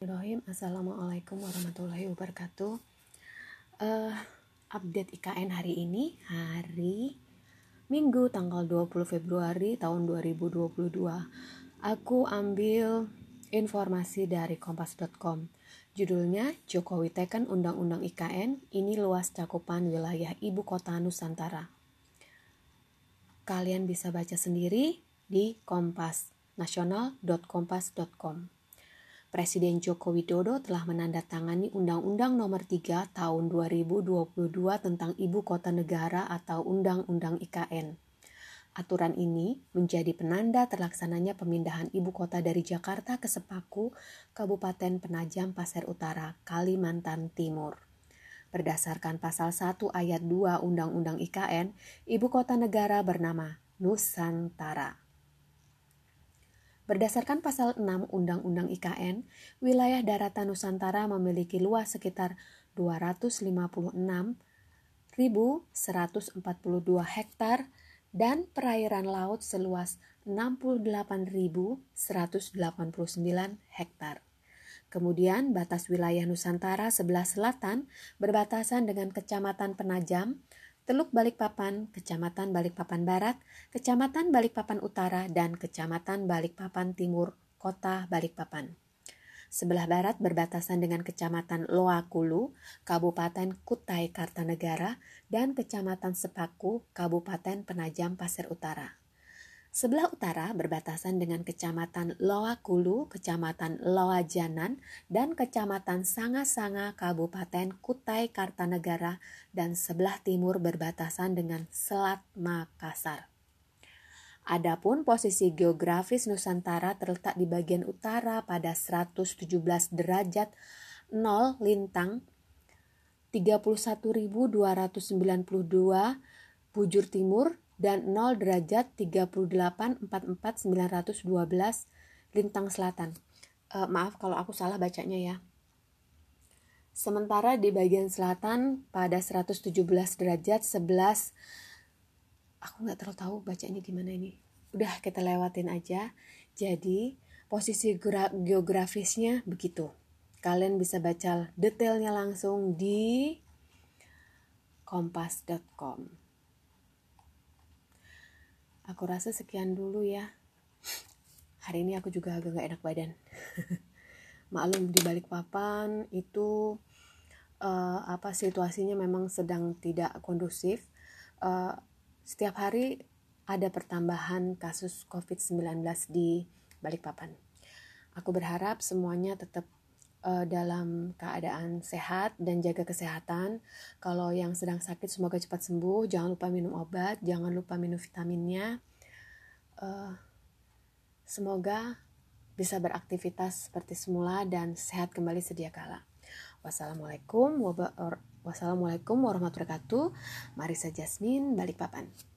Bismillahirrahmanirrahim. Assalamualaikum warahmatullahi wabarakatuh. Uh, update IKN hari ini hari Minggu tanggal 20 Februari tahun 2022. Aku ambil informasi dari kompas.com. Judulnya Jokowi teken Undang-Undang IKN, ini luas cakupan wilayah ibu kota Nusantara. Kalian bisa baca sendiri di kompasnasional.kompas.com. Presiden Joko Widodo telah menandatangani Undang-Undang Nomor 3 Tahun 2022 tentang Ibu Kota Negara atau Undang-Undang IKN. Aturan ini menjadi penanda terlaksananya pemindahan ibu kota dari Jakarta ke Sepaku, Kabupaten Penajam Pasir Utara, Kalimantan Timur. Berdasarkan pasal 1 ayat 2 Undang-Undang IKN, ibu kota negara bernama Nusantara. Berdasarkan pasal 6 Undang-Undang IKN, wilayah daratan Nusantara memiliki luas sekitar 256.142 hektar dan perairan laut seluas 68.189 hektar. Kemudian batas wilayah Nusantara sebelah selatan berbatasan dengan Kecamatan Penajam, Teluk Balikpapan, Kecamatan Balikpapan Barat, Kecamatan Balikpapan Utara, dan Kecamatan Balikpapan Timur, Kota Balikpapan. Sebelah barat berbatasan dengan Kecamatan Loakulu, Kabupaten Kutai Kartanegara, dan Kecamatan Sepaku, Kabupaten Penajam Pasir Utara. Sebelah utara berbatasan dengan Kecamatan Loakulu, Kecamatan Loajanan, dan Kecamatan Sanga-Sanga, Kabupaten Kutai Kartanegara, dan sebelah timur berbatasan dengan Selat Makassar. Adapun posisi geografis Nusantara terletak di bagian utara pada 117 derajat 0 lintang 31.292 bujur timur dan 0 derajat 38 44 912 lintang selatan. Uh, maaf kalau aku salah bacanya ya. Sementara di bagian selatan pada 117 derajat 11 aku nggak terlalu tahu bacanya gimana ini. Udah kita lewatin aja. Jadi posisi geografisnya begitu. Kalian bisa baca detailnya langsung di kompas.com. Aku rasa sekian dulu ya. Hari ini aku juga agak gak enak badan. Maklum di balik papan itu uh, apa situasinya memang sedang tidak kondusif. Uh, setiap hari ada pertambahan kasus COVID-19 di Balikpapan. Aku berharap semuanya tetap uh, dalam keadaan sehat dan jaga kesehatan. Kalau yang sedang sakit semoga cepat sembuh. Jangan lupa minum obat, jangan lupa minum vitaminnya. Uh, semoga bisa beraktivitas seperti semula dan sehat kembali sedia kala. Wassalamualaikum. Wassalamualaikum warahmatullahi wabarakatuh. Marisa Jasmine, Balikpapan.